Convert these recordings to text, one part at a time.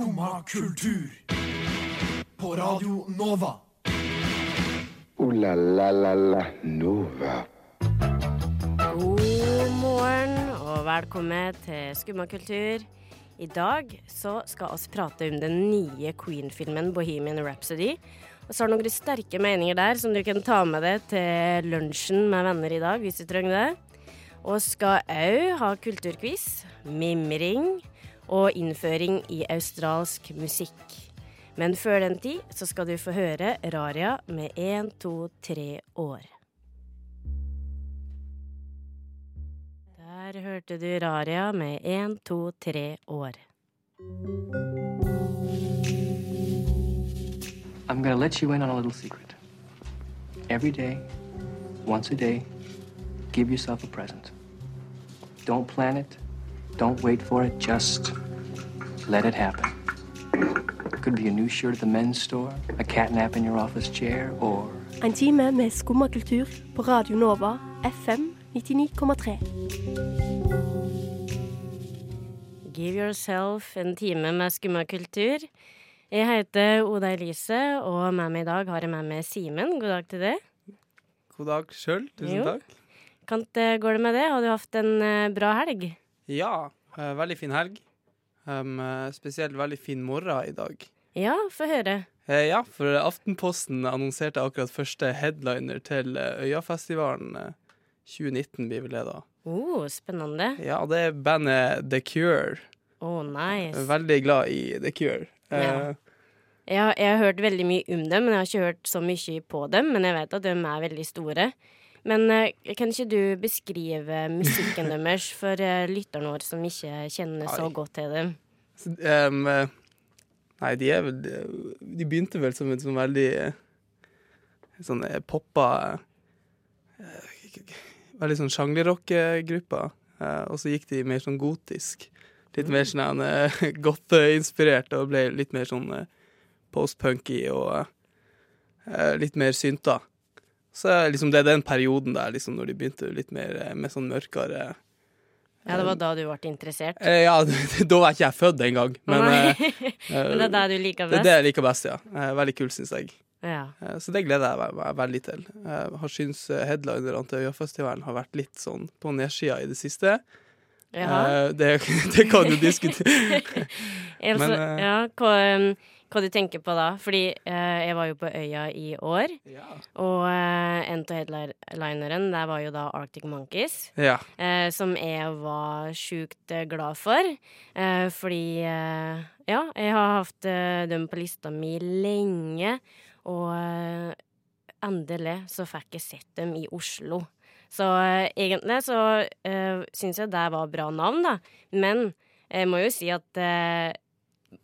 Skumma kultur. På Radio Nova. O-la-la-la-la Nova. God morgen og velkommen til Skumma kultur. I dag så skal vi prate om den nye Queen-filmen Bohemian Rhapsody. Og så har noen sterke meninger der som du kan ta med deg til lunsjen med venner i dag, hvis du trenger det. Og skal òg ha kulturquiz, mimring og innføring i australsk musikk. Men før den tid så skal du få høre Raria med én, to, tre år. Der hørte du Raria med én, to, tre år. I'm gonna let you in on a little secret. Every day, once a day, give yourself a present. Don't plan it. Don't wait for it. Just let it happen. It Could be a new shirt at the men's store, a catnap in your office chair, or En time med skummakultur på Radio Nova FM 99,3. Give yourself en time med skummakultur. Jeg heter Oda Elise, og med meg i dag har jeg med meg Simen. God dag til deg. God dag sjøl. Tusen Jo. takk. Kant går det med det? Har du hatt en eh, bra helg? Ja, eh, veldig fin helg. Um, eh, spesielt veldig fin morgen i dag. Ja, få høre. Eh, ja, for Aftenposten annonserte akkurat første headliner til eh, Øyafestivalen eh, 2019, blir vel det da. Oh, spennende. Ja, det er bandet The Cure. Oh, nice. Veldig glad i The Cure. Eh, Ja. Jeg, har- jeg har hørt veldig mye om dem, men jeg har ikke hørt så mye på dem. Men jeg vet at de er veldig store. Men eh, kan ikke du beskrive musikken deres for eh, lytterne våre som ikke kjenner så godt til dem? eh, nei, de er vel De begynte vel som en sånn veldig sånn poppa Veldig sånn sjangerrockegruppe. Eh, og så gikk de mer sånn gotisk. Litt mer sånn godt goth-inspirert og ble litt mer sånn post-punky og litt mer synta. Så eh, liksom det er den perioden der, liksom, når de begynte litt mer eh, med sånn mørkere Ja, det var da du ble interessert. eh, Ja, da var ikke jeg født engang, men eh, Men det er det du liker best? det er det jeg liker best, ja. Eh, Veldig kult, syns jeg. Ja. Eh, Så det gleder jeg meg- veldig til. Jeg har syns eh, headlinerne til Øyafestivalen har vært litt sånn på nedsida i det siste. Eh, Det, det kan du diskutere. Altså, men, eh, ja, hva, um, hva du tenker på da? Fordi eh, jeg var jo på øya i år, og eh, en av headlineren der var jo da Arctic Monkeys. Ja. eh, som jeg var sjukt eh, glad for. Eh, fordi eh, ja, jeg har hatt dem på lista mi lenge, og endelig så fikk jeg sett dem i Oslo. Så egentlig så uh, syns jeg det var bra navn, da. Men jeg må jo si at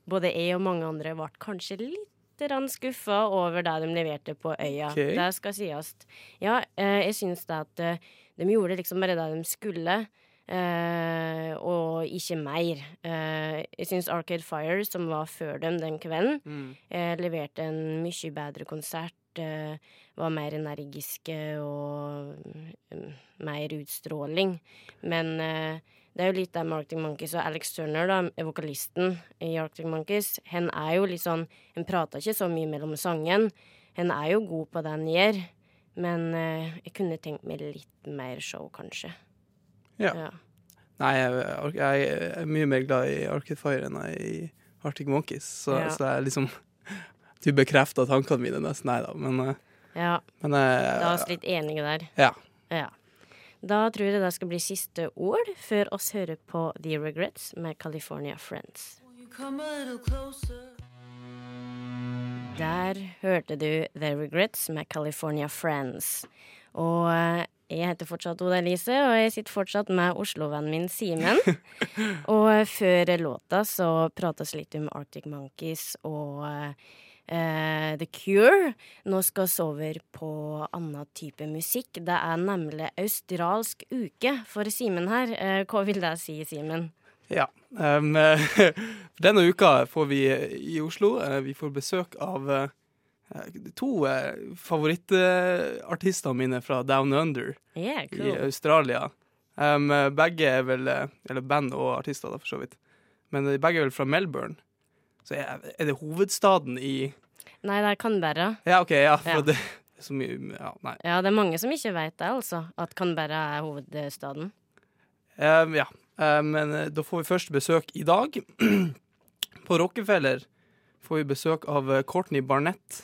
både jeg og mange andre ble kanskje litt skuffa over det de leverte på øya. Okay. Det skal sies. Ja, eh, jeg syns det at eh, de gjorde liksom bare det de skulle, Uh, og ikke mer. Uh, jeg syns Arcade Fire, som var før dem den kvelden, Mm. uh, leverte en mye bedre konsert. Var mer energiske og mm, mer utstråling. Men det er jo litt der med Arctic Monkeys og Alex Turner, da, vokalisten i Arctic Monkeys. Hen er jo litt sånn Hun prater ikke så mye mellom sangen. Hen er jo god på det han gjør. Men eh, jeg kunne tenkt meg litt mer show, kanskje. Ja. Ja. Nei, jeg, jeg er mye mer glad i Arctic Fire enn jeg er i Arctic Monkeys, så, Ja. så jeg liksom Du bekrefter tankene mine nesten. Nei da, men, eh, ja. men eh, Da er vi litt enige der. Ja. Ja. Da tror jeg det skal bli siste ord før oss hører på The Regrets med California Friends. Der hørte du The Regrets med California Friends. Og eh, jeg heter fortsatt Oda Elise, og jeg sitter fortsatt med Oslo-vennen min Simen. og eh, før låta så prates litt om Arctic Monkeys og eh, eh, The Cure. Nå skal vi over på annen type musikk. Det er nemlig australsk uke for Simen her. Eh, hva vil det si, Simen? Ja. Um, denne uka får vi i Oslo eh, Vi får besøk av eh, to favorittartister favorittartistene mine fra Down Under Yeah, i. Australia. Um, begge er vel eh, Eller band og artister, da, for så vidt. Men begge er vel fra Melbourne. Så er, er det hovedstaden i Nei, det er Canberra. Ja, OK, ja, for Ja. det så mye Ja, nei. Ja, det er mange som ikke vet det, altså. At Canberra er hovedstaden. Um, ja. Um, men eh, da får vi først besøk i dag. På Rockefeller får vi besøk av eh, Courtney Barnett.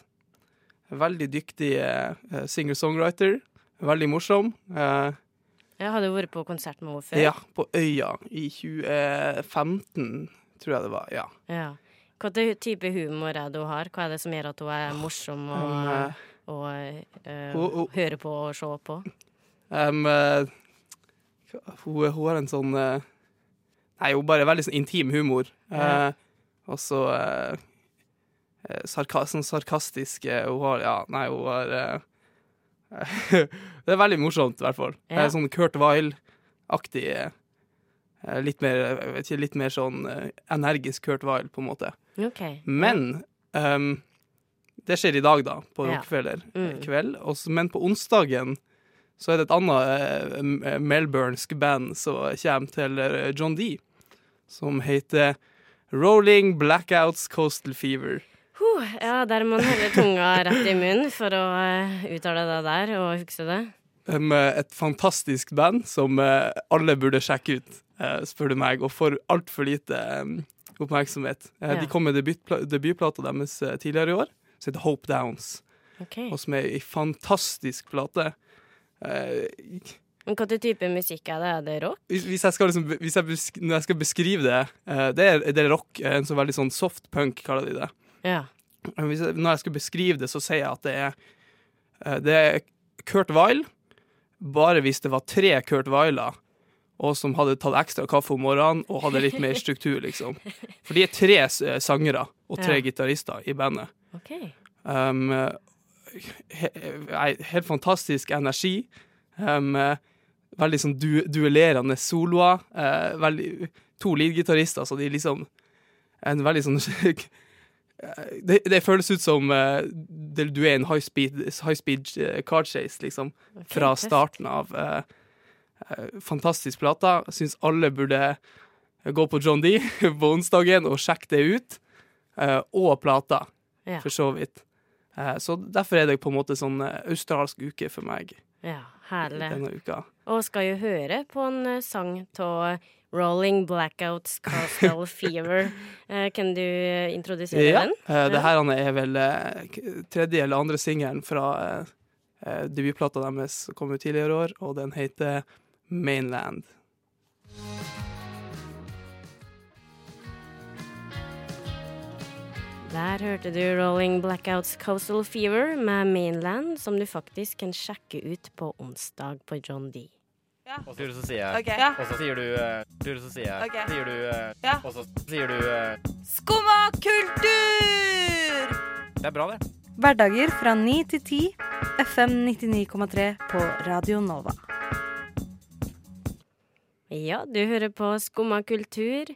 Veldig dyktig uh, singer-songwriter. Veldig morsom. Uh, Jeg hadde vært på konsert med henne før. ja, på Øya i 2015, tror jeg det var. Ja. Ja. Ty- type humor er det hun har? Hva er det som gjør at hun er morsom å Um, uh, eh, hun- hun- høre på og se på? Um, uh, hun, hun har en sånn uh, Nei, hun bare veldig sånn intim humor. Ja. Eh, og så eh, eh, sarka, sånn sarkastisk eh, Hun har Ja, nei, hun har eh, Det er veldig morsomt, i hvert fall. Ja. Eh, sånn Kurt Weil-aktig. Eh, litt mer vet ikke, litt mer sånn eh, energisk Kurt Weil, på en måte. Okay. Men um, det skjer i dag, da, på Ja. Rockefeller Mm. kveld. Også, men på onsdagen så er det et annet eh, m- eh, band som kommer til eh, John D, som heter Rolling Blackouts Coastal Fever. Huh, ja, der må man holde tunga rett i munnen for å eh, uttale det der og huske det. Eh, et fantastisk band som eh, alle burde sjekke ut, eh, spør du meg, og får altfor lite oppmerksomhet. Ja. De kom med debutpla debutplata deres tidligere i år, som heter Hope Downs. okay. og som er ei fantastisk plate. Men hva type musikk er det? Er det rock? hvis, jeg skal liksom, hvis jeg når jeg skal beskrive det det, er, det er rock. En så veldig sånn soft punk, kaller de det. Ja. Jeg, når jeg skal beskrive det, så sier jeg at det er Det er Kurt Weil, bare hvis det var tre Kurt Weiler, og som hadde tatt ekstra kaffe om morgenen og hadde litt mer struktur, liksom. For de er tre eh, sangere og tre Ja. gitarister i bandet. OK. Um, he, he, helt fantastisk energi. Um, veldig sånn du, duellerende soloer. Uh, veldig, to leadgitarister, så de liksom en veldig sånn det, det føles ut som uh, det, du er i en high speed, high speed eh, car chase, liksom. Okay, Fra starten av. Uh, uh, fantastisk plate. Syns alle burde gå på John D på onsdagen og sjekke det ut. Og plata Ja. for så vidt. Så derfor er det på en måte sånn australsk uke for meg ja, herlig. denne uka. Og skal jo høre på en sang av Rolling Blackouts Castle Fever. Eh, kan du eh, introdusere Ja, den? Uh, det her er vel uh, tredje eller andre singelen fra uh, debutplata deres som kom ut tidligere i år, og den heter Mainland. Der hørte du Rolling Blackouts Coastal Fever med Mainland, som du faktisk kan sjekke ut på onsdag på John D. Og så sier jeg okay. Ja. Og så sier du eh, Så sier jeg okay. Sier du eh, Ja. Og så sier du eh, Skumma kultur! Det er bra, det. Hverdager fra 9 til 10. FM 99,3 på Radio Nova. Ja, du hører på Skumma kultur,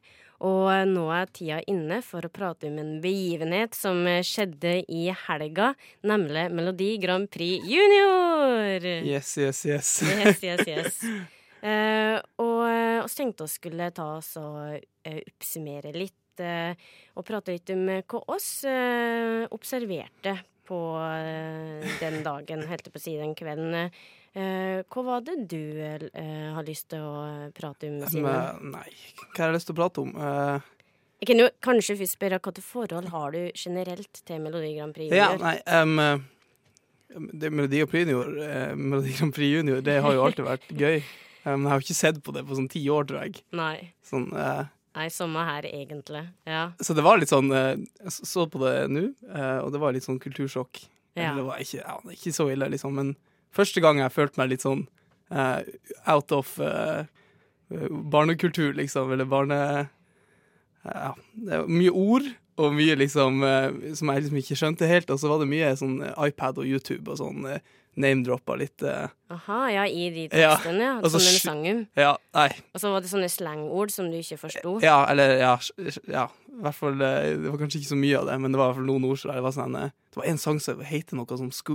og nå er tida inne for å prate om en begivenhet som skjedde i helga, nemlig Melodi Grand Prix Junior! Yes, yes, yes. Yes, yes, yes. Uh, og vi tenkte vi skulle ta oss og uh, oppsummere litt uh, og prate litt om eh, hva oss eh, observerte på eh, den dagen, helt på å si den kvelden. Eh, hva var det du eh, har lyst til å prate om, Simen? Men, nei, hva har jeg lyst til å prate om? Eh, Jeg kan jo kanskje først spørre til forhold har du generelt til Melodi Grand Prix ja, nei eh, det Melodi Junior, eh, Melodi Grand Prix Junior, det har jo alltid vært gøy. Um, jeg har jo ikke sett på det på sånn ti år, tror jeg. Nei. Sånn, eh, Nei, samme her, egentlig. Ja. så det var litt sånn eh, Jeg så- på det nå, eh, og det var litt sånn kultursjokk. Ja. Eller det var ikke, ja, ikke så ille, liksom, men første gang jeg følte meg litt sånn uh, out of uh, barnekultur, liksom, eller barne... Ja, det var mye ord, og mye liksom eh, som jeg liksom ikke skjønte helt, og så var det mye sånn iPad og YouTube og sånn name-droppa litt. eh, Aha, ja, i de tekstene, ja. og så Som sj- sang om. ja, nei. Og så var det sånne slangord som du ikke forsto. Ja, eller ja, ja. I hvert fall eh, Det var kanskje ikke så mye av det, men det var noen ord. så Det var, sånn, eh, det var en sang som heter noe som sku,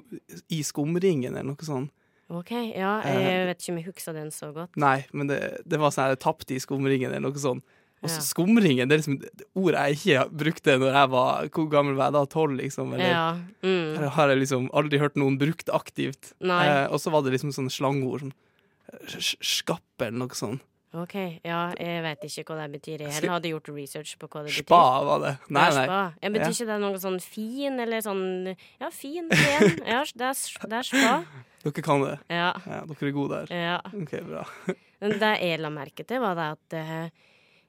I skumringen, eller noe sånt. OK, ja, Eh. jeg vet ikke om jeg husker den så godt. Nei, men det, det var sånn her tapt i skumringen, eller noe sånt. Og så Ja. skumringen, det er liksom et ord jeg ikke brukte når jeg var Hvor gammel var jeg da? Tolv, liksom? Eller Ja. Mm. Har jeg liksom aldri hørt noen brukt aktivt. Eh, og så var det liksom sånne slangord. Sånn, eh, skapp eller noe sånt. OK. Ja, jeg vet ikke hva det betyr. Jeg heller hadde gjort research på hva det betyr. Spa var det. Nei, Ja, nei. spa. jeg betyr Ja. ikke det noe sånn fin, eller sånn Ja, fin, pen. Ja, det er, det er spa. Dere kan det. Ja. Ja, dere er gode der. ja. OK, bra. Det jeg la merke til, var det at eh,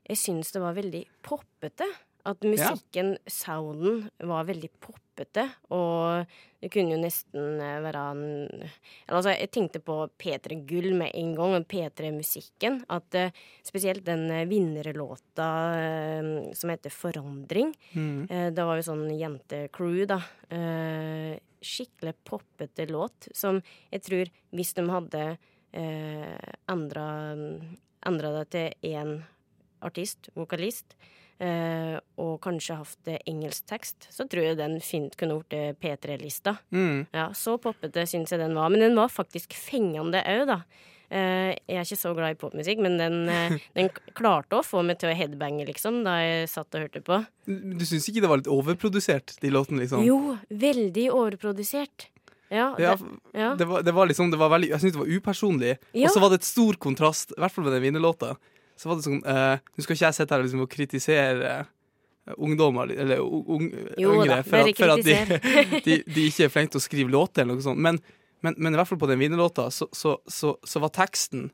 jeg syns det var veldig poppete. At musikken, sounden, var veldig poppete. Og det kunne jo nesten eh, være en eller Altså, jeg tenkte på P3 Gull med en gang, og P3-musikken. At uh, spesielt den eh, vinnerlåta uh, som heter Forandring. Mm. Uh, det var jo sånn jentecrew, da. Skikkelig poppete låt som jeg tror hvis de hadde endra det til én artist, vokalist, eh, og kanskje hatt eh, engelsk tekst, så tror jeg den fint kunne blitt P3-lista. Mm. Ja, så poppete syns jeg den var. Men den var faktisk fengende òg, da. Eh, jeg er ikke så glad i popmusikk, men den, eh, den klarte å få meg til å headbange, liksom, da jeg satt og hørte på. Du syns ikke det var litt overprodusert, de låtene, liksom? Jo, veldig overprodusert. Ja, Ja, det, ja. Det var, det var liksom, det var veldig, jeg syntes det var upersonlig. Ja. Og så var det et stor kontrast, i hvert fall med den vinnerlåta. Så var det sånn uh, Nå skal ikke jeg sitte her liksom, og kritisere eh, ungdommer, eller un, Jo yngre, da, for at, for at de, de, de ikke er flinke til å skrive låter, eller noe sånt. Men, men, men i hvert fall på den vinnerlåta, så, så, så, så var teksten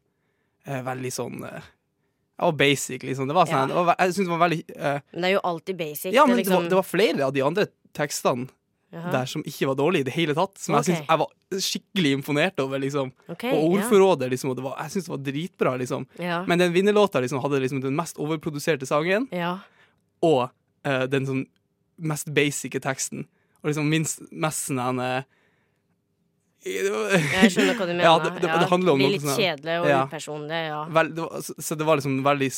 uh, veldig sånn uh, Det var basic, liksom. Det var sånn, Ja. det var, jeg synes det var veldig uh, Men det er jo alltid basic. Ja, det liksom... men det var, det var flere av de andre tekstene Jaha. der som ikke var dårlig i det hele tatt. Som okay. jeg synes jeg var skikkelig imponert over. liksom okay, Og ordforrådet, liksom. Og det var, jeg syns det var dritbra, liksom. Ja. Men den vinnerlåta liksom, hadde liksom den mest overproduserte sangen, ja. og uh, den sånn mest basice teksten. Og liksom minst mest sånn eh, det Jeg skjønner hva du mener. Ja, det, det, det handler om blir litt sånn kjedelig og Ja. upersonlig, ja. Vel, det var, så, det var liksom veldig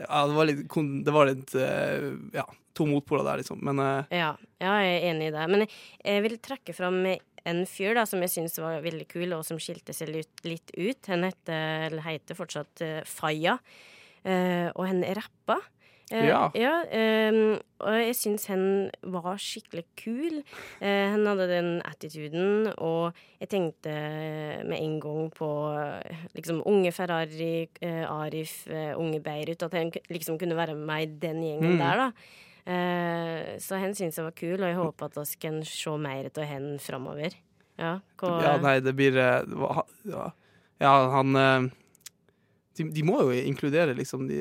Ja, det var litt, det var litt eh, Ja, to motpoler der, liksom. Men eh, Ja, ja, jeg er enig i det. Men jeg, jeg vil trekke fram en fyr da, som jeg syns var veldig kul, og som skilte seg litt, litt ut. Han heter, heter fortsatt uh, Faya, uh, og han rappa. Eh, Ja. ehm, og jeg syns han var skikkelig kul. Eh, han hadde den attituden, og jeg tenkte med en gang på eh, liksom unge Ferrari, eh, Arif, eh, unge Beirut, at han liksom kunne være med i den gjengen Mm. der, da. Eh, så han syns jeg var kul, og jeg håper at vi kan se mer av han framover. Ja, Ja, nei, det blir eh, ja, ja, han eh, de, de må jo inkludere liksom De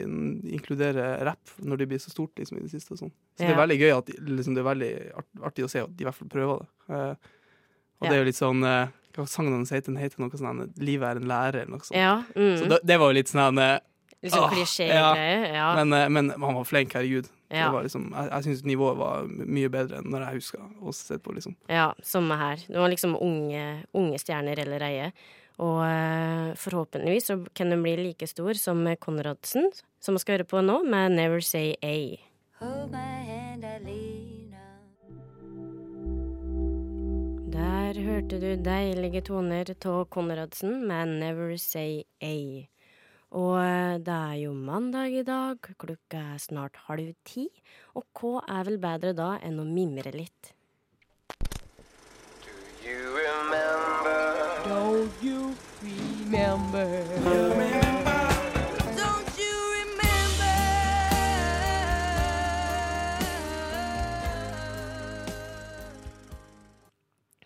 inkludere rapp når det blir så stort liksom i det siste. Sånn. Så det er veldig gøy at liksom, Det er veldig artig å se at de i hvert fall prøver det. Uh, og Ja. det er jo litt sånn uh, Hva sangen hans heter? Den heter noe sånn 'Livet er en lærer', eller noe sånt. ja, mm, Så det, det var jo litt sånn eh, liksom sånn klisjégreier. Ja. men, uh, men han var flink, herregud. Ja. Det var liksom, jeg jeg syns nivået var mye bedre enn når jeg husker å se på, liksom. Ja, samme her. Det var liksom unge, unge stjerner eller eie. Og eh, forhåpentligvis så kan den bli like stor som Konradsen, som vi skal høre på nå, med Never Say A. Der hørte du deilige toner av Konradsen med Never Say A. Og eh, det er jo mandag i dag, klokka er snart halv ti, og hva er vel bedre da enn å mimre litt?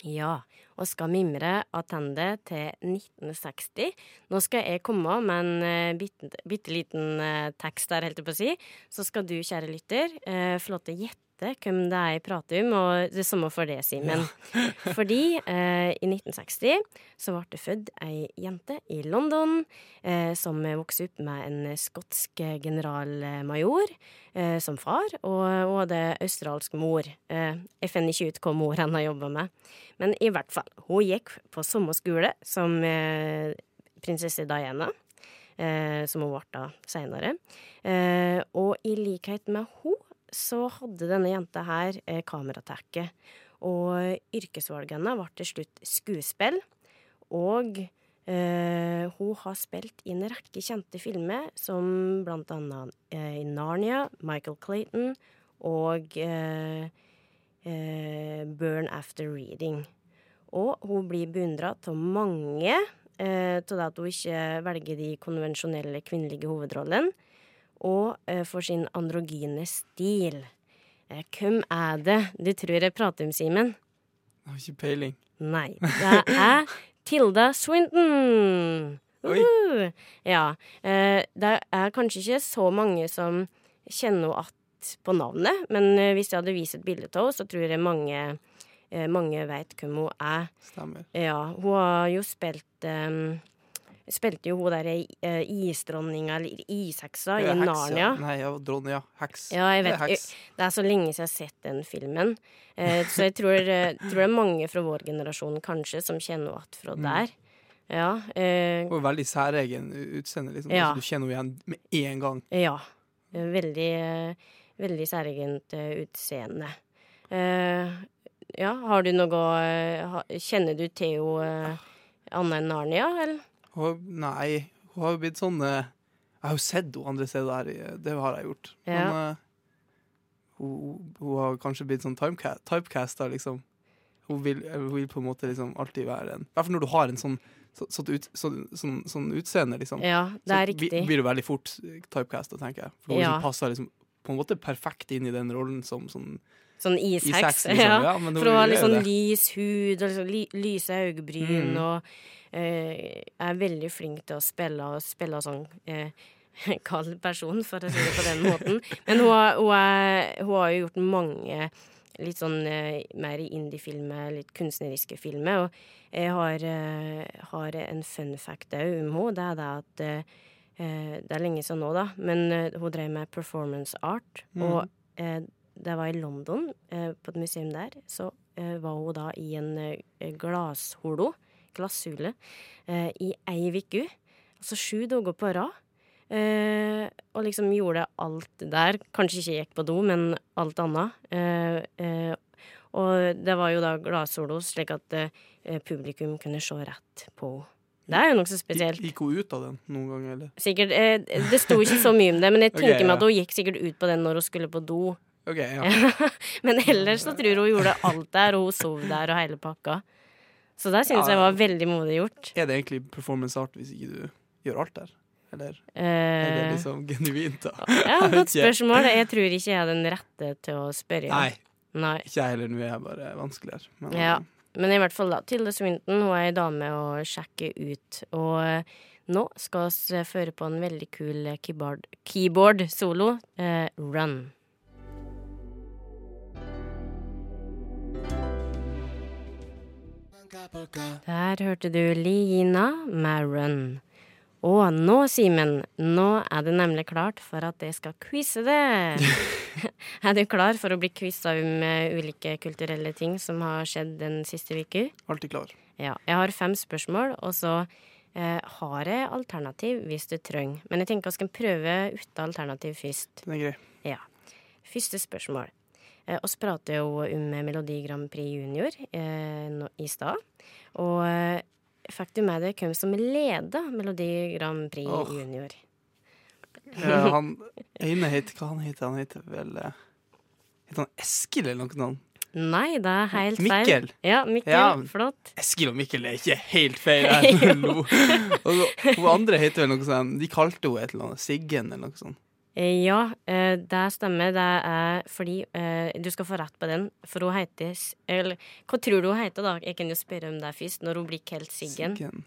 Ja, og skal mimre attende til 1960. Nå skal jeg komme med en eh, bitte, bitte liten eh, tekst der, helt på å si. Så skal du, kjære lytter, eh, få lov til å gjette hvem det er jeg prater om, og det samme for det, Simen. Fordi eh, i 1960 så ble det født ei jente i London eh, som vokste opp med en skotsk generalmajor eh, som far, og hun hadde australsk mor. Eh, jeg finner ikke ut hva mor har jobba med. Men i hvert fall, hun gikk på samme skole som eh, prinsesse Diana. Eh, som hun ble da seinere. Eh, og i likhet med hun så hadde denne jenta her eh, kameratekke. Og yrkesvalgene ble til slutt skuespill og Eh, hun har spilt i en rekke kjente filmer, som blant annet eh, i Narnia, Michael Clayton og eh, eh, Burn After Reading. Og hun blir beundra av mange eh, til det at hun ikke velger de konvensjonelle kvinnelige hovedrollene, og eh, for sin androgyne stil. Eh, hvem er det du tror jeg prater om, Simen? Har ikke peiling. Nei, det er Tilda Swinton. Uhu. Ja. Eh, det er kanskje ikke så mange som kjenner henne igjen på navnet, men hvis jeg hadde vist et bilde av henne, så tror jeg mange, mange vet hvem hun er. Stemmer. Ja, hun har jo spilt um, Spilte jo hun der uh, isdronninga, eller isheksa, i Narnia. Nei, ja, dronning, ja. Heks. Ja, jeg Det vet er heks. Det er så lenge siden jeg har sett den filmen. Uh, så jeg tror, uh, tror det er mange fra vår generasjon kanskje som kjenner henne igjen fra Mm. der. Ja. Uh, er veldig særegen utseende, liksom. Ja. Altså, du kjenner henne igjen med en gang. ja. Veldig, veldig særegent utseende. Ja, har du noe Kjenner du Theo uh, annet enn Narnia, eller? Hun, nei, hun har jo blitt sånn eh, Jeg har jo sett henne andre steder her, det har jeg gjort. Ja. Men eh, hun, hun har kanskje blitt sånn typecaster typecasta, liksom. Hun vil, hun vil på en måte liksom alltid være en I hvert fall når du har en sånn, så, så ut, så, sånn, sånn utseende, liksom. Ja, det er så riktig. blir du veldig fort typecasta, tenker jeg. For hun Ja. liksom passer liksom på en måte perfekt inn i den rollen som sånn Sånn isheks. liksom. Ja. Ja, For hun har litt sånn lys hud og liksom ly lyse øyebryn Mm. og eh, er veldig flink til å spille og spille sånn eh, kald person, for å si det på den måten. Men hun har, hun, er, hun har jo gjort mange litt sånn eh, mer indie-filmer, litt kunstneriske filmer. Og jeg har, eh, har en fun fact òg om henne. Det er det at eh, eh, Det er lenge siden nå, da, men eh, hun drev med performance art. Mm. Og det var i London, eh, på et museum der, så eh, var hun da i en eh, glassholo, glasshule, eh, i ei uke. Altså sju dager på rad. Eh, og liksom gjorde alt der. Kanskje ikke gikk på do, men alt annet. Eh, eh, og det var jo da glasholo slik at publikum kunne se rett på henne. Det er jo nokså spesielt. Gikk hun ut av den noen gang, eller? Sikkert, det sto ikke så mye om det, men jeg tenker meg ja. at hun gikk sikkert ut på den når hun skulle på do. OK, ja. Men ellers så tror hun gjorde alt der, og hun sov der og hele pakka. Så der syns Ja. jeg var veldig modig gjort. Er det egentlig performance art hvis ikke du gjør alt der? Eller er det Eh, liksom genuint, da? ja, godt spørsmål. Jeg tror ikke jeg er den rette til å spørre. Nei, Nei. ikke jeg heller. Nå er jeg bare vanskeligere. Men, Ja. Men i hvert fall, da. Tilde Swinton hun er ei dame å sjekke ut. Og eh, nå skal vi føre på en veldig kul eh, keyboard- keyboard-solo. eh, run. Der hørte du Lina med Run. Og nå, Simen, nå er det nemlig klart for at jeg skal quize det. er du klar for å bli quiza om eh, ulike kulturelle ting som har skjedd den siste uka? Alltid klar. Ja. Jeg har fem spørsmål, og så eh, har jeg alternativ hvis du trenger. Men jeg tenker vi skal prøve uten alternativ først. Den er grei. Ja. Første spørsmål. Eh, oss prater jo om Melodi Grand Prix Junior eh, i stad. Og eh, fikk du med deg hvem som leda Melodi Grand Prix oh. Junior? Ja, han ene heter Hva han heter han? heter vel eh, Heter han Eskil eller noe sånt? Nei, det er helt feil. Mikkel. Ja, Mikkel. Ja. Flott. Eskil og Mikkel er ikke helt feil. Så- Hun andre heter vel noe sånt De kalte henne et eller annet Siggen eller noe sånt. Eh, Ja, eh, det stemmer. Det er fordi eh, Du skal få rett på den, for hun heter Eller hva tror du hun heter, da? Jeg kan jo spørre om det først, når hun blir kalt Siggen. Siggen.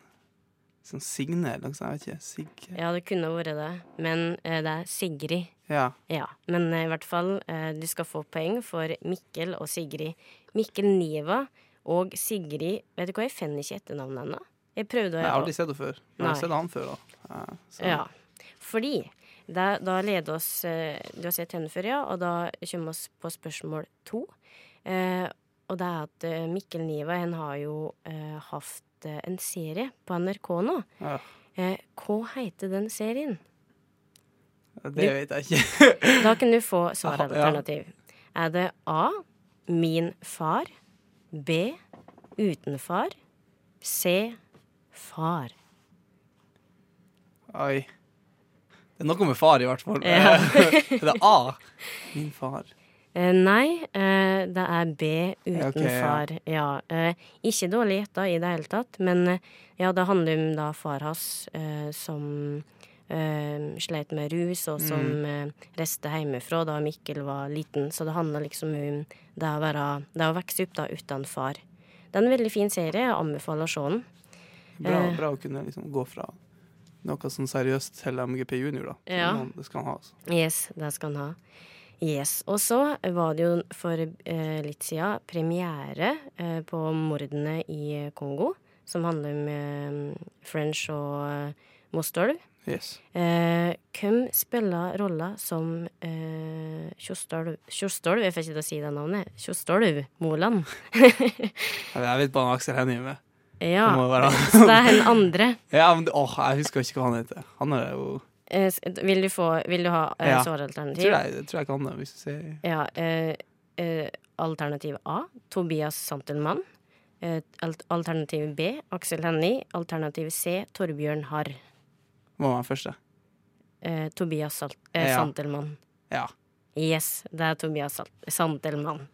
Sånn Signe eller noe sånt. Jeg vet ikke. Sigge. Ja, det kunne vært det, men det er Sigrid. Ja. Ja, men i hvert fall, du skal få poeng for Mikkel og Sigrid. Mikkel Niva og Sigrid Vet du hva, jeg finner ikke etternavnet ennå. Jeg prøvde å Jeg har aldri sett henne før. Men jeg har Nei. sett han før, da. Så- Ja. Fordi da, da leder oss eh, Du har sett henne før, ja, og da kommer vi på spørsmål to. Eh, og det er at eh, Mikkel Niva han har jo eh, hatt eh, en serie på NRK nå. Ja. Eh, hva heter den serien? Det vet jeg ikke. Da kan du få Ja. svaralternativ. Er det A. Min far. B. Utenfar. C. Far. Oi. Det er noe med far, i hvert fall. Ja. er det A? Min far. Eh, nei, eh, det er B uten okay, ja. far. Ja. Eh, ikke dårlig gjetta i det hele tatt, men eh, ja, det handler om da far hans eh, som eh, sleit med rus, og som Mm. reiste hjemmefra da Mikkel var liten. Så det handler liksom om det å, være, det å vokse opp da uten far. Det er en veldig fin serie. Jeg anbefaler å se den. Bra, bra å kunne liksom gå fra noe sånn seriøst til MGP junior, da. Ja. Det skal han ha, altså. Yes, det skal han ha. Yes. Og så var det jo for eh, litt siden premiere eh, på mordene i Kongo, som handler om eh, French og eh, Mostolv. Yes. Eh, hvem spiller rolla som eh, Kjostolv Kjostolv, jeg får ikke til å si det navnet. Kjostolv Moland. Jeg vet bare Aksel Hennie med. Ja, Det være så det er hen andre. Ja, men åh, jeg husker ikke hva han heter. Han er jo Eh, vil, du få, vil du ha eh, Ja. svaralternativ? Tror jeg, tror jeg kan det, hvis du sier Ja, eh, eh, alternativ A, Tobias Santelmann. Eh, alternativ B, Aksel Hennie. Alternativ C, Torbjørn Harr. Hva var den første? Eh, Tobias Salt Ja. Santelmann. Ja. Yes, det er Tobias Salt Santelmann.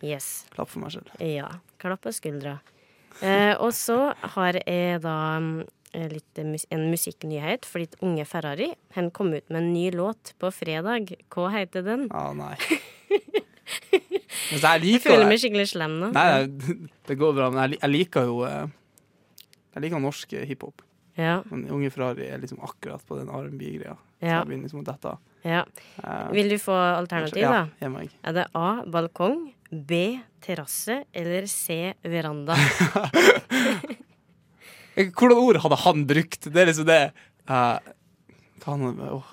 Yes. Klapp for meg selv. Ja. Klapp på skuldra. Eh, og så har jeg da litt eh, mus en musikknyhet, fordi ditt Unge Ferrari han kom ut med en ny låt på fredag. Hva heter den? Å nei. Men så jeg Jeg føler meg skikkelig slem nå. Nei, nei, det går bra, men jeg, liker jo eh, Jeg liker norsk eh, hiphop. Ja, Men Unge Ferrari er liksom akkurat på den R&B-greia. Ja, liksom ja. Vil du få alternativ, ja, da? meg. Er det A balkong, B terrasse eller C veranda? Eh, Hvordan ord hadde han brukt? Det er liksom det uh, Hva han åh,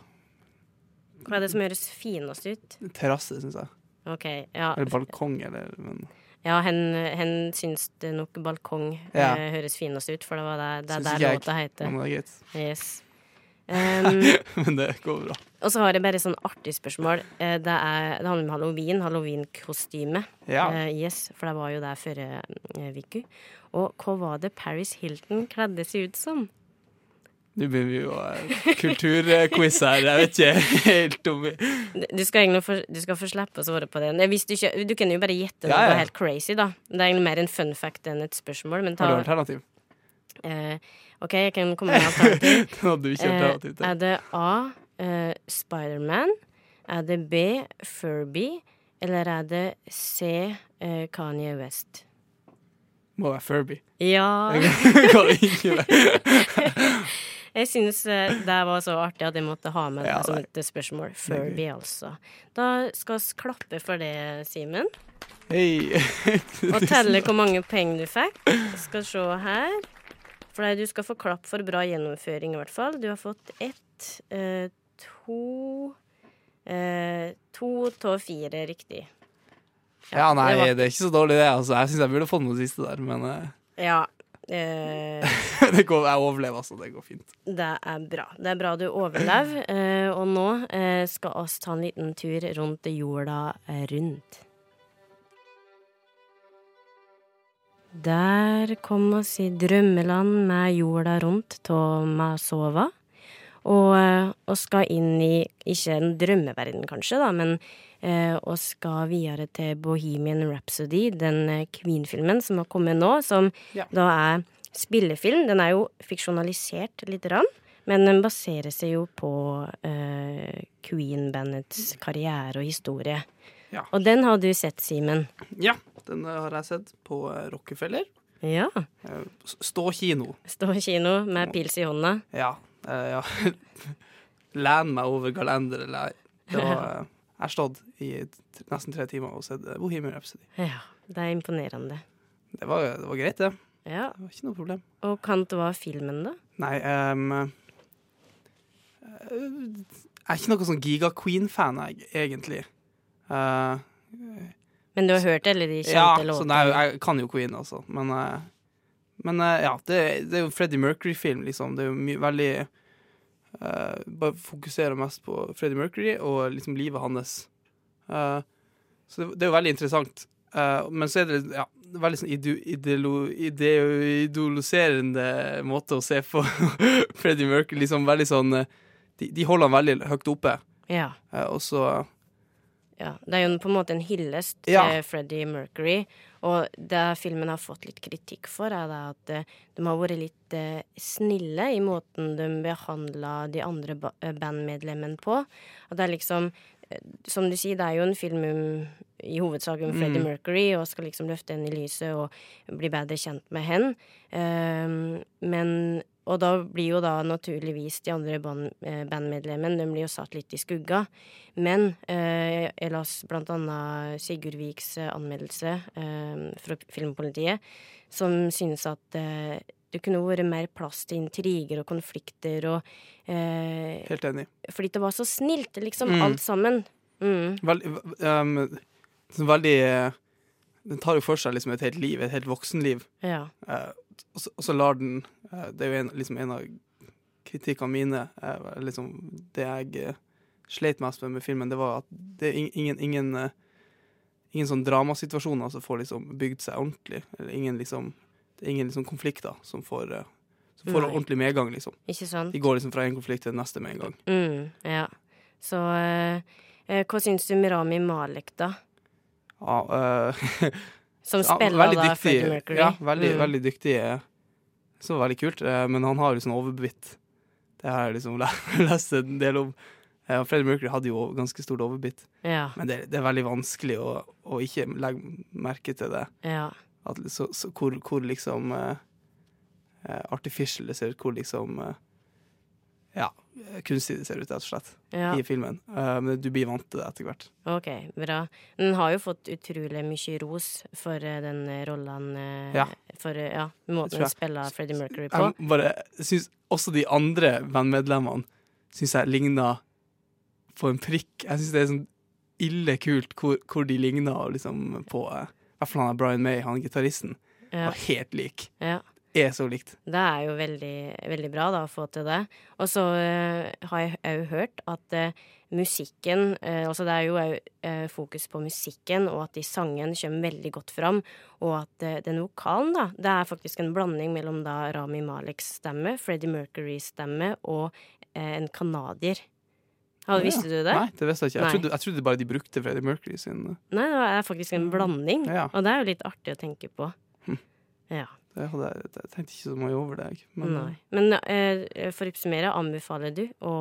Hva er det som høres finest ut? Terrasse, syns jeg. OK, ja. Eller balkong, eller men, Ja, hen, hen syns det nok balkong Ja. eh, høres finest ut, for det var det, det er der låta heter. men det er greit. Yes. Um, Men det går bra. og så har jeg bare et sånn artig spørsmål. Eh, det, er, det handler om halloween, halloween-kostyme. Ja. Uh, yes, for det var jo der forrige uh, uke. Og hva var det Paris Hilton kledde seg ut som? Nå begynner vi jo uh, kulturquiz her. Jeg vet ikke helt om vi Du skal egentlig for, du skal få slippe å svare på det. Hvis du, ikke, du kan jo bare gjette Ja, noe ja. helt crazy, da. Det er egentlig mer en fun fact enn et spørsmål. Men ta, Har du alternativ? Eh, OK, jeg kan komme med alternativ. Det hadde du ikke Eh, er det A. Uh, Spiderman? Er det B. Furby? Eller er det C. Uh, Kanye West? Må være Furby. Ja. Det? Jeg syns eh, det var så artig at jeg måtte ha med det Ja, som et spørsmål. Furby, altså. Da skal vi klappe for det, Simen. Hei. Og telle hvor mange penger du fikk. Skal se her. For deg. du skal få klapp for bra gjennomføring, i hvert fall. Du har fått ett, eh, to eh, To av fire riktig. Ja, nei, det var- det er ikke så dårlig, det. Altså. Jeg syns jeg burde fått noe siste der, men eh, Ja. Eh, det går, jeg overlever, altså. Det går fint. det er bra. Det er bra du overlever. Eh, og nå eh, skal oss ta en liten tur rundt jorda rundt. Der kom oss i drømmeland med jorda rundt av Masova. Og eh, skal inn i, ikke en drømmeverden kanskje, da, men eh, oss skal videre til Bohemian Rhapsody, den eh, Queen-filmen som har kommet nå, som Ja. da er spillefilm. Den er jo fiksjonalisert lite grann, men den baserer seg jo på eh, Queen-bandets karriere og historie. Ja. Og den har du sett, Simen. Ja, den har jeg sett på eh, Rockefeller. Ja. Eh, Stå-kino. Stå kino med pils i hånda. Ja. eh, ja. Len meg over galender, Det var eh, Jeg har stått i nesten tre timer og sett Bohemian Rhapsody. Ja, det er imponerende. Det var, det var greit, det. Ja, Det var ikke noe problem. Og kan hva er filmen, da? Nei eh, Jeg er ikke noe sånn Giga Queen-fan, egentlig. Eh, Men du har hørt eller de kjente ja, så låtene? nei, jeg kan jo Queen, altså. Men, eh, men eh, ja, det, det er jo Freddie Mercury-film, liksom. Det er jo my veldig uh, Bare fokuserer mest på Freddie Mercury og liksom livet hans. Uh, så det, det er jo veldig interessant. Uh, men så er det ja, veldig sånn idoliserende måte å se på Freddie Mercury. Liksom veldig sånn de, de holder han veldig høyt oppe. Ja. Og så ja. Det er jo på en måte en hyllest til Ja. Freddie Mercury. Og det filmen har fått litt kritikk for, er det at eh, de har vært litt eh, snille i måten de behandla de andre eh, bandmedlemmene på. At det er liksom Som du sier, det er jo en film om, i hovedsak om Freddie Mm. Mercury, og skal liksom løfte henne i lyset og bli bedre kjent med henne. Um, men Og da blir jo da naturligvis de andre band, eh, bandmedlemmene De blir jo satt litt i skugga. Men eh, jeg las blant annet Sigurd Viks eh, anmeldelse eh, fra Filmpolitiet, som synes at eh, det kunne vært mer plass til intriger og konflikter og eh, helt enig. Fordi det var så snilt, liksom, Mm. alt sammen. Mm. Veldig, um, sånn veldig eh, Den tar jo for seg liksom et helt liv, et helt voksenliv. Ja. Eh, og, så, og så lar den eh, Det er jo en, liksom en av kritikkene mine. eh, liksom det jeg sleit mest med med filmen, det var at det er ingen ingen, eh, ingen sånn dramasituasjoner som får liksom bygd seg ordentlig. Eller ingen liksom Det er ingen liksom konflikter som får, eh, som får ordentlig medgang, liksom. De går liksom fra en konflikt til den neste med en gang. Mm, ja. Så eh, eh, hva syns du med Rami Malek, da? Ja, eh, Som spiller veldig da dyktig. Freddie Mercury? Ja, veldig, Mm. veldig dyktig. Så veldig kult. eh, Men han har jo sånn overbitt. Det har jeg liksom lest en del om. Eh, Freddie Mercury hadde jo ganske stort overbitt. Ja. Men det, det er veldig vanskelig å, å ikke legge merke til det. Ja. At, så, så, hvor, hvor liksom eh, artificial det ser ut. Hvor liksom eh, Ja, kunstig det ser ut, rett og slett, Ja. i filmen. Uh, men du blir vant til det etter hvert. OK, bra. Den har jo fått utrolig mye ros for uh, den rollen uh, Ja. For eh, ja, måten den spiller Freddie Mercury på. Jeg bare syns også de andre bandmedlemmene syns jeg ligner på en prikk. Jeg syns det er sånn ille kult hvor, hvor de ligner liksom på eh, I hvert fall han er Brian May, han gitaristen. Ja. Var helt lik. Ja. Er så likt. Det er jo veldig, veldig bra da, å få til det. Og så uh, har jeg òg hørt at uh, musikken uh, Altså det er jo òg fokus på musikken, og at de sangene kommer veldig godt fram. Og at den vokalen, da, det er faktisk en blanding mellom da Rami Maleks stemme, Freddie Mercurys stemme og en canadier. Ja, visste du det? Nei, det visste jeg ikke. Jeg trodde, jeg trodde bare de brukte Freddie Mercury sin Nei, det er faktisk en blanding. Ja. Og det er jo litt artig å tenke på. Ja. det hadde jeg, jeg tenkte ikke så mye over det. Men, Nei. Men eh, for å oppsummere, anbefaler du å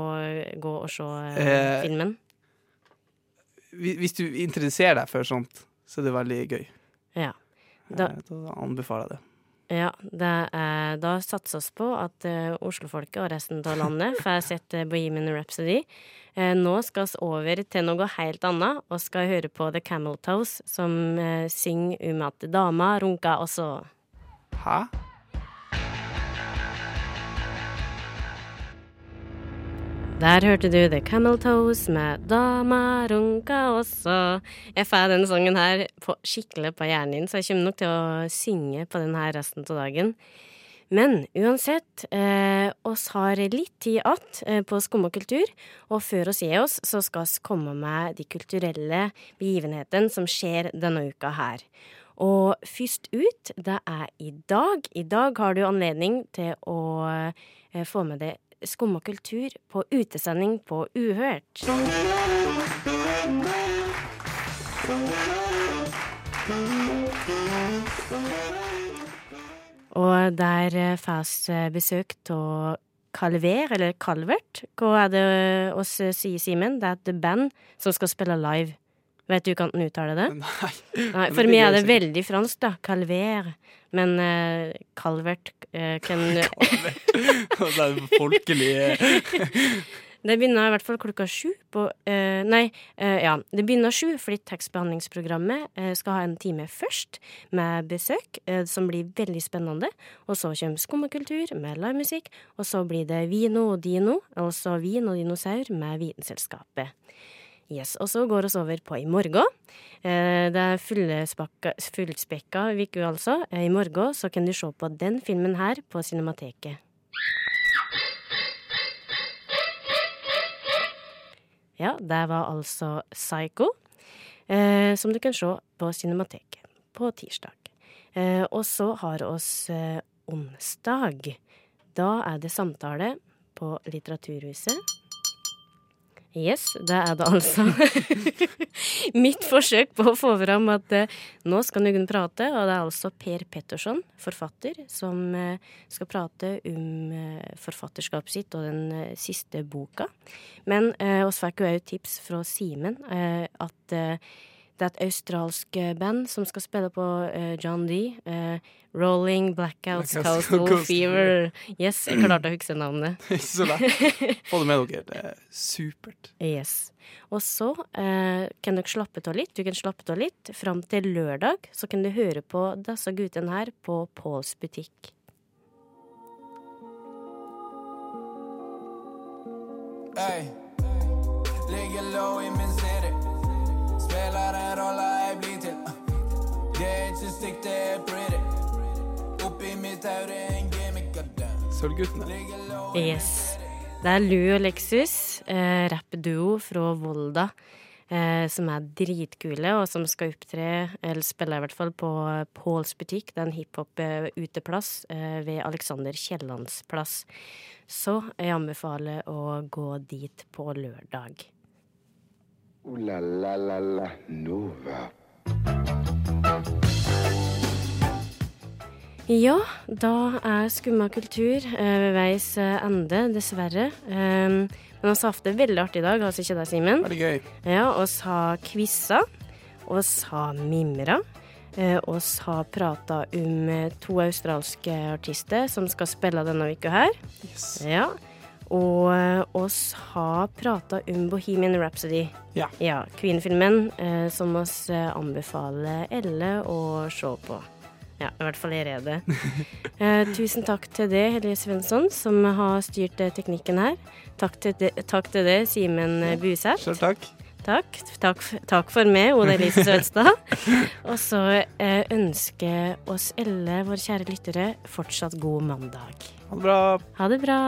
gå og se eh, Eh, filmen? Hvis du interesserer deg for sånt, så er det veldig gøy. Ja. Da, Eh, Da anbefaler jeg det. ja det da satses på at eh, Oslofolket og resten av landet får sett Bohemian Rhapsody. Eh, nå skal vi over til noe helt annet, og skal høre på The Camel Toes, som synger om at dama runker også. Hæ? Der hørte du The Camel Toes med Dama runka også. Jeg får denne sangen her på, skikkelig på hjernen din, så jeg kommer nok til å synge på den her resten av dagen. Men uansett, eh, oss har litt tid att eh, på Skum kultur, og før oss gir oss, så skal vi komme med de kulturelle begivenhetene som skjer denne uka her. Og først ut, det er i dag. I dag har du anledning til å eh, få med deg Skum og kultur på utesending på Uhørt. Og der eh, får vi besøk av Calver, eller Calvert. Hva er det oss eh, sier, Simen? Det er et band som skal spille live. Vet du hvordan en uttaler det? Nei. Nei, for meg er det veldig fransk, da. Calver. Men uh, Calvert kan... kan det er folkelig eh, Det begynner i hvert fall klokka sju på uh, Nei, uh, ja. Det begynner sju fordi tekstbehandlingsprogrammet uh, skal ha en time først med besøk, eh, som blir veldig spennende. Og så kommer Skummakultur med livemusikk, og så blir det Vino og Dino, altså Vin og dinosaur med Vitenselskapet. Yes, Og så går vi over på i morgen. Eh, det er fullspekka uke, altså. Eh, I morgen så kan du se på den filmen her på Cinemateket. Ja, det var altså Psycho, eh, som du kan se på Cinemateket på tirsdag. Og så har oss onsdag. Da er det samtale på Litteraturhuset. Yes, det er det altså. Mitt forsøk på å få fram at eh, nå skal noen prate, og det er altså Per Petterson, forfatter, som eh, skal prate om eh, forfatterskapet sitt og den eh, siste boka. Men eh, oss fikk jo òg tips fra Simen eh, at eh, det er et australsk eh, band som skal spille på eh, John D. eh, Rolling Blackouts Blackout, Coastal Fever. Yes, jeg klarte å huske navnet. Ikke så lett. Få det med dere. Det er supert. Yes. Og så eh, kan dere slappe av litt. Du kan slappe av litt. Fram til lørdag så kan du høre på disse guttene her på Pauls butikk. Hey. ligger low i min Spiller en rolle jeg blir til. Det er ikke stygt, det er pretty. Oppi mitt hode en gimmick. Sølvguttene. Yes. Det er Lou og Lexus, eh, rappduo fra Volda, eh, som er dritkule, og som skal opptre, eller spille i hvert fall, på Pauls butikk. Det er en hiphop-uteplass eh, ved Alexander Kiellands plass. Så jeg anbefaler å gå dit på lørdag. Ooh la la la la Nova. Ja, da er Skumma kultur eh, ved veis eh, ende, dessverre. Um, men vi har hatt det veldig artig i dag, altså ikke det, Simen? Veldig gøy. Ja, oss har quiza, oss har mimra, eh, oss har prata om to australske artister som skal spille denne uka her. Yes. Ja. Og eh, oss har prata om Bohemian Rhapsody. Ja. Ja, Queen-filmen eh, som oss eh, anbefaler Elle å se på. Ja, i hvert fall jeg er det. Eh, tusen takk til deg, Helje Svensson, som har styrt eh, teknikken her. Takk til, de, takk til deg, Simen Buseth. Selv takk. Takk. Takk, takk for meg, Oda Elise Svenstad. Og så eh, ønsker oss alle våre kjære lyttere fortsatt god mandag. Ha det bra. Ha det bra.